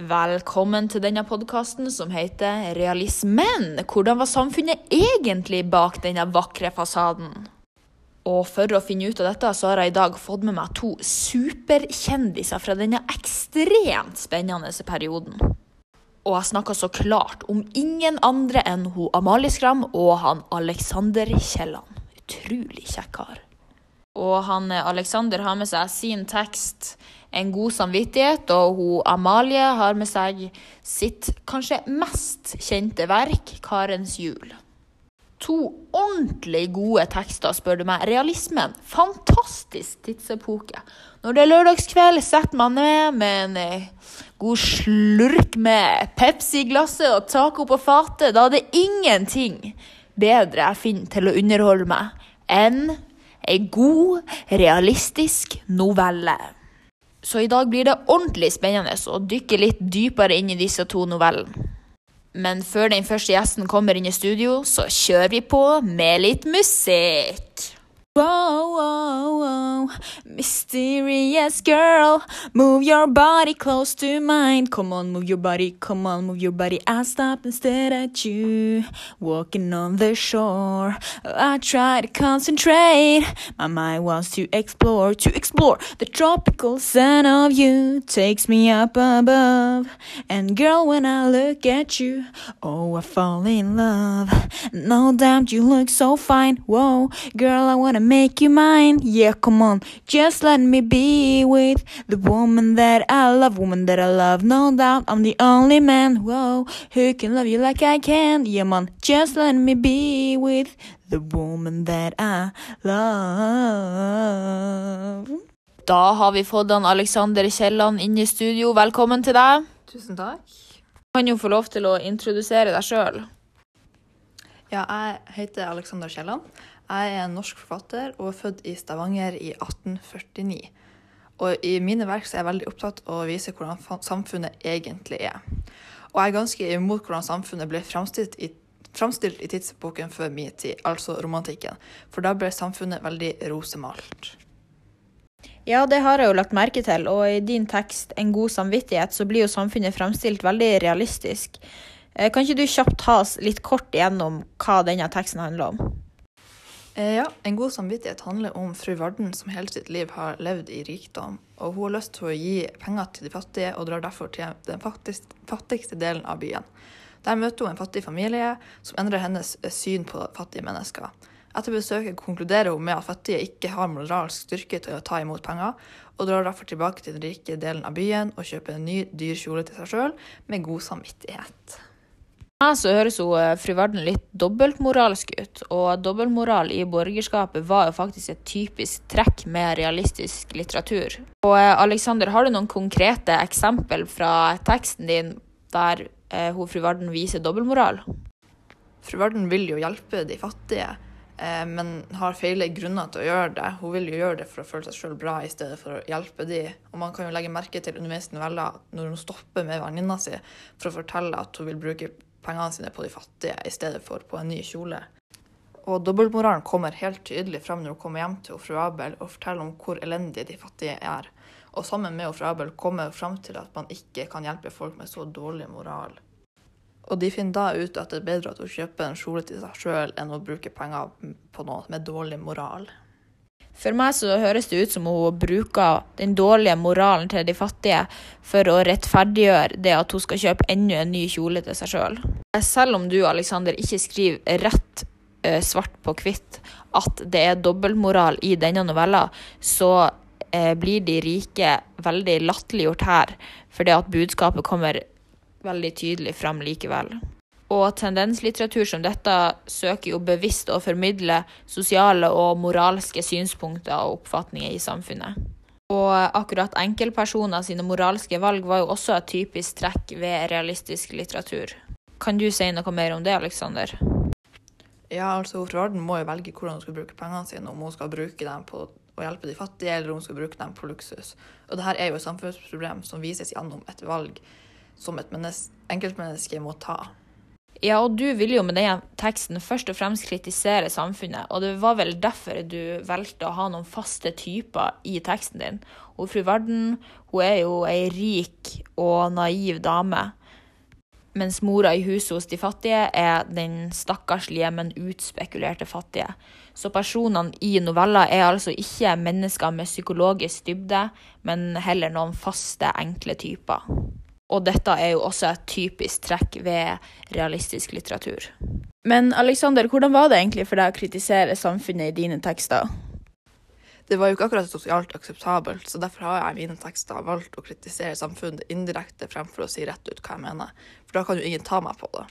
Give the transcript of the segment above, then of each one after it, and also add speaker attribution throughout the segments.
Speaker 1: Velkommen til denne podkasten som heter Realismen. Hvordan var samfunnet egentlig bak denne vakre fasaden? Og for å finne ut av dette, så har jeg i dag fått med meg to superkjendiser fra denne ekstremt spennende perioden. Og jeg snakker så klart om ingen andre enn hun Amalie Skram og han Alexander Kielland. Utrolig kjekk kar. Og han eh, Alexander har med seg sin tekst 'En god samvittighet', og hun Amalie har med seg sitt kanskje mest kjente verk, 'Karens jul'. To ordentlig gode tekster, spør du meg. Realismen. Fantastisk tidsepoke. Når det er lørdagskveld, setter man ned med en eh, god slurk med Pepsi i glasset og taco på fatet. Da er det ingenting bedre jeg finner til å underholde meg enn ei god, realistisk novelle. Så i dag blir det ordentlig spennende å dykke litt dypere inn i disse to novellene. Men før den første gjesten kommer inn i studio, så kjører vi på med litt musikk. Whoa, whoa, whoa, mysterious girl, move your body close to mine. Come on, move your body, come on, move your body. I stop and stare at you, walking on the shore. I try to concentrate, my mind wants to explore, to explore. The tropical sun of you takes me up above. And girl, when I look at you, oh, I fall in love. No doubt you look so fine, whoa, girl, I wanna make you mine. Yeah, come on, just let me be with the woman that I love, woman that I love. No doubt I'm the only man, whoa, who can love you like I can. Yeah, man, just let me be with the woman that I love. Da har vi fått han Alexander Kielland inn i studio. Velkommen til deg.
Speaker 2: Tusen takk.
Speaker 1: Du kan jo få lov til å introdusere deg sjøl.
Speaker 2: Ja, jeg heter Alexander Kielland. Jeg er en norsk forfatter og er født i Stavanger i 1849. Og i mine verk er jeg veldig opptatt av å vise hvordan samfunnet egentlig er. Og jeg er ganske imot hvordan samfunnet ble framstilt i, framstilt i tidsepoken før min tid, altså romantikken. For da ble samfunnet veldig rosemalt.
Speaker 1: Ja, det har jeg jo lagt merke til, og i din tekst 'En god samvittighet' så blir jo samfunnet fremstilt veldig realistisk. Eh, Kan ikke du kjapt ta oss litt kort igjennom hva denne teksten handler om?
Speaker 2: Eh, ja, En god samvittighet handler om fru Varden som hele sitt liv har levd i rikdom. Og hun har lyst til å gi penger til de fattige, og drar derfor til den fattigste delen av byen. Der møter hun en fattig familie som endrer hennes eh, syn på fattige mennesker. Etter besøket konkluderer hun med at fattige ikke har moralsk styrke til å ta imot penger, og drar derfor tilbake til den rike delen av byen og kjøper en ny, dyr kjole til seg sjøl med god samvittighet.
Speaker 1: Ja, så høres hun eh, fru Varden litt dobbeltmoralsk ut, og dobbeltmoral i borgerskapet var jo faktisk et typisk trekk med realistisk litteratur. Og eh, Alexander, har du noen konkrete eksempel fra teksten din der eh, hun fru Varden viser dobbeltmoral?
Speaker 2: Fru Varden vil jo hjelpe de fattige, eh, men har feile grunner til å gjøre det. Hun vil jo gjøre det for å føle seg sjøl bra i stedet for å hjelpe de. Og man kan jo legge merke til underveis i novella når hun stopper med venninna si for å fortelle at hun vil bruke pengene sine på de fattige i stedet for på en ny kjole. Og dobbeltmoralen kommer helt tydelig fram når hun kommer hjem til fru Abel og forteller om hvor elendige de fattige er. Og sammen med fru Abel kommer hun fram til at man ikke kan hjelpe folk med så dårlig moral. Og de finner da ut at det er bedre at hun kjøper en kjole til seg sjøl enn å bruke penger på noe med dårlig moral.
Speaker 1: For meg så høres det ut som hun bruker den dårlige moralen til de fattige for å rettferdiggjøre det at hun skal kjøpe enda en ny kjole til seg sjøl. Selv om du, Alexander, ikke skriver rett eh, svart på hvitt at det er dobbeltmoral i denne novella, så eh, blir de rike veldig latterliggjort her, fordi at budskapet kommer veldig tydelig fram likevel. Og tendenslitteratur som dette søker jo bevisst å formidle sosiale og moralske synspunkter og oppfatninger i samfunnet. Og akkurat enkeltpersoner sine moralske valg var jo også et typisk trekk ved realistisk litteratur. Kan du si noe mer om det, Aleksander?
Speaker 2: Ja, altså fru Varden må jo velge hvordan hun skal bruke pengene sine, om hun skal bruke dem på å hjelpe de fattige, eller om hun skal bruke dem på luksus. Og dette er jo et samfunnsproblem som vises gjennom et valg som et enkeltmenneske må ta.
Speaker 1: Ja, og du ville jo med denne teksten først og fremst kritisere samfunnet, og det var vel derfor du valgte å ha noen faste typer i teksten din. Og fru Varden hun er jo ei rik og naiv dame, mens mora i huset hos de fattige er den stakkarslige, men utspekulerte fattige. Så personene i novella er altså ikke mennesker med psykologisk dybde, men heller noen faste, enkle typer. Og dette er jo også et typisk trekk ved realistisk litteratur. Men Alexander, hvordan var det egentlig for deg å kritisere samfunnet i dine tekster?
Speaker 2: Det var jo ikke akkurat sosialt akseptabelt, så derfor har jeg i mine tekster valgt å kritisere samfunnet indirekte fremfor å si rett ut hva jeg mener. For da kan jo ingen ta meg på det.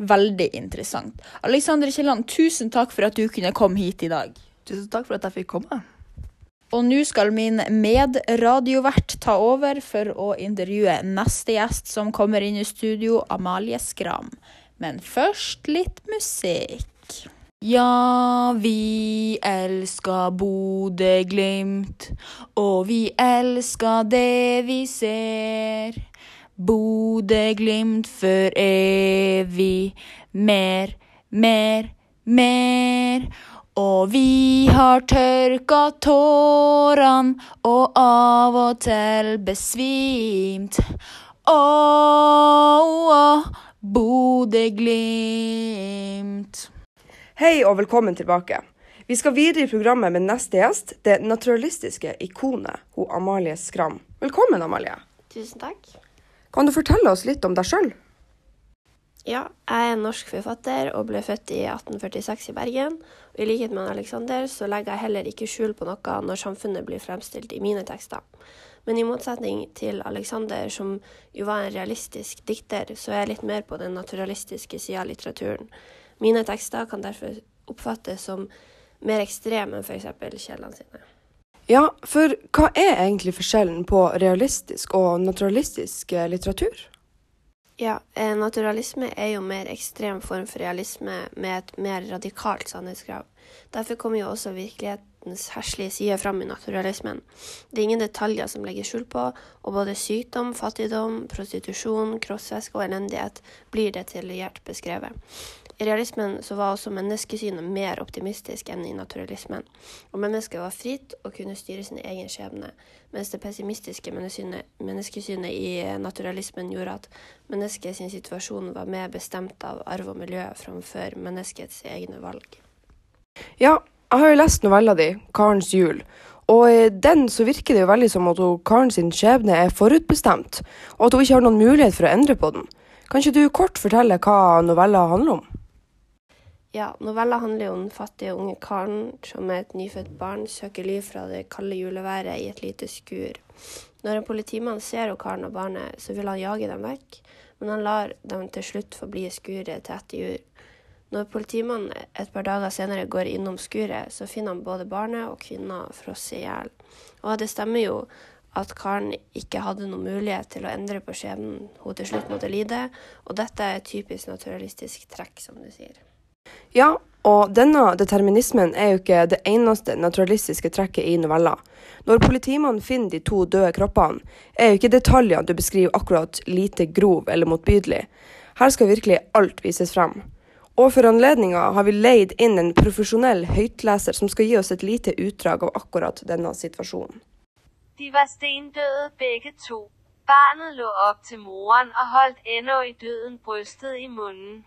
Speaker 1: Veldig interessant. Alexander Kielland, tusen takk for at du kunne komme hit i dag.
Speaker 2: Tusen takk for at jeg fikk komme.
Speaker 1: Og nå skal min medradiovert ta over for å intervjue neste gjest som kommer inn i studio, Amalie Skram. Men først litt musikk. Ja, vi elsker Bodø-Glimt, og vi elsker det vi ser. Bodø-Glimt for evig. Mer, mer, mer. Og vi har tørka tårene og av og til besvimt. Å, oh, Bodø-Glimt.
Speaker 3: Hei og velkommen tilbake. Vi skal videre i programmet med neste gjest, det naturalistiske ikonet, hun Amalie Skram. Velkommen, Amalie.
Speaker 4: Tusen takk.
Speaker 3: Kan du fortelle oss litt om deg sjøl?
Speaker 4: Ja, jeg er en norsk forfatter og ble født i 1846 i Bergen. Og I likhet med Alexander så legger jeg heller ikke skjul på noe når samfunnet blir fremstilt i mine tekster. Men i motsetning til Alexander, som jo var en realistisk dikter, så er jeg litt mer på den naturalistiske sida av litteraturen. Mine tekster kan derfor oppfattes som mer ekstreme enn f.eks. Kielland sine.
Speaker 3: Ja, for hva er egentlig forskjellen på realistisk og naturalistisk eh, litteratur?
Speaker 4: Ja, eh, naturalisme er jo mer ekstrem form for realisme med et mer radikalt sannhetskrav. Derfor kommer jo også virkelighetens heslige sider fram i naturalismen. Det er ingen detaljer som legger skjul på, og både sykdom, fattigdom, prostitusjon, kroppsvæske og elendighet blir detaljert beskrevet. I realismen var også menneskesynet mer optimistisk enn i naturalismen, og mennesket var fritt og kunne styre sin egen skjebne, mens det pessimistiske menneskesynet, menneskesynet i naturalismen gjorde at menneskets situasjon var mer bestemt av arv og miljø framfor menneskets egne valg.
Speaker 3: Ja, jeg har jo lest novella di, 'Karens jul', og i den så virker det jo veldig som at Karen sin skjebne er forutbestemt, og at hun ikke har noen mulighet for å endre på den. Kan ikke du kort fortelle hva novella handler om?
Speaker 4: Ja, novella handler jo om den fattige unge karen som med et nyfødt barn søker ly fra det kalde juleværet i et lite skur. Når en politimann ser karen og barnet, så vil han jage dem vekk, men han lar dem til slutt forbli i skuret til etter jul. Når politimannen et par dager senere går innom skuret, så finner han både barnet og kvinna frosset i hjel. Og det stemmer jo at Karen ikke hadde noen mulighet til å endre på skjebnen hun til slutt måtte lide, og dette er et typisk naturalistisk trekk, som du sier.
Speaker 3: Ja, og denne determinismen er jo ikke det eneste naturalistiske trekket i novella. Når politimannen finner de to døde kroppene, er jo ikke detaljene du beskriver akkurat lite grov eller motbydelig. Her skal virkelig alt vises frem. Og for anledninga har vi leid inn en profesjonell høytleser som skal gi oss et lite utdrag av akkurat denne situasjonen.
Speaker 5: De var stendøde begge to. Barnet lå opp til moren og holdt ennå i døden brystet i munnen.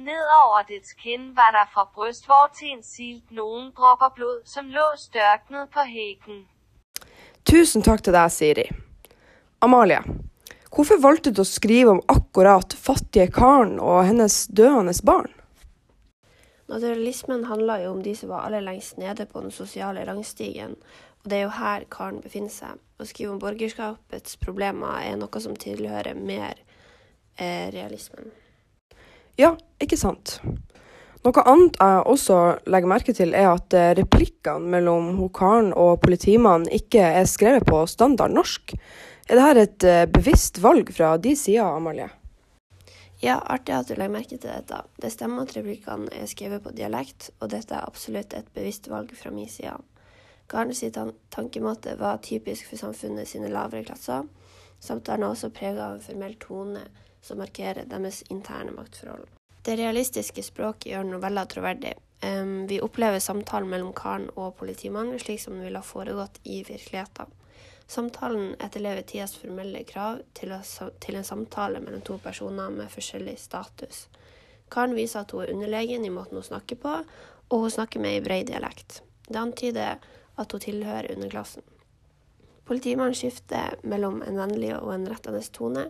Speaker 5: Nedover dets kinn var der fra brystvorten silt noen dråper blod, som lå størknet på heken.
Speaker 3: Tusen takk til deg, Siri. Amalie, hvorfor valgte du å skrive om akkurat fattige Karen og hennes døende barn?
Speaker 4: Naturalismen handler jo om de som var aller lengst nede på den sosiale rangstigen, og det er jo her Karen befinner seg. Å skrive om borgerskapets problemer er noe som tilhører mer eh, realismen.
Speaker 3: Ja, ikke sant. Noe annet jeg også legger merke til, er at eh, replikkene mellom Karen og politimannen ikke er skrevet på standard norsk. Er dette et eh, bevisst valg fra de sida, Amalie?
Speaker 4: Ja, artig at du legger merke til dette. Det stemmer at replikkene er skrevet på dialekt, og dette er absolutt et bevisst valg fra min side. Garnes tankemåte var typisk for samfunnet sine lavere klasser. Samtalen er også preget av en formell tone som markerer deres interne maktforhold. Det realistiske språket gjør novella troverdig. Vi opplever samtalen mellom karen og politimannen slik som den ville ha foregått i virkeligheten. Samtalen etterlever tidas formelle krav til, en samtale mellom to personer med forskjellig status. Karen viser at hun er underlegen i måten hun snakker på, og hun snakker med i bred dialekt. Det antyder at hun tilhører underklassen. Politimannen skifter mellom en vennlig og en rettende tone,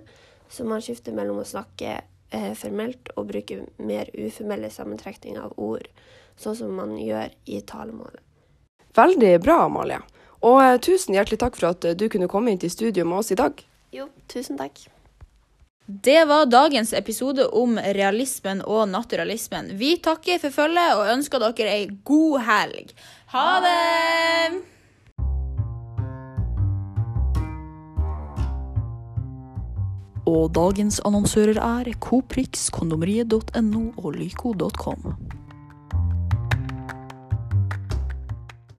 Speaker 4: så man skifter mellom å snakke eh, formelt og bruke mer uformelle sammentrekninger av ord, sånn som man gjør i talemålet.
Speaker 3: Veldig bra, Amalie. Og eh, tusen hjertelig takk for at eh, du kunne komme inn til studio med oss i dag.
Speaker 4: Jo, tusen takk.
Speaker 1: Det var dagens episode om realismen og naturalismen. Vi takker for følget og ønsker dere ei god helg. Ha det! Og dagens annonsører er Coprix, kondomeriet.no og lyco.com.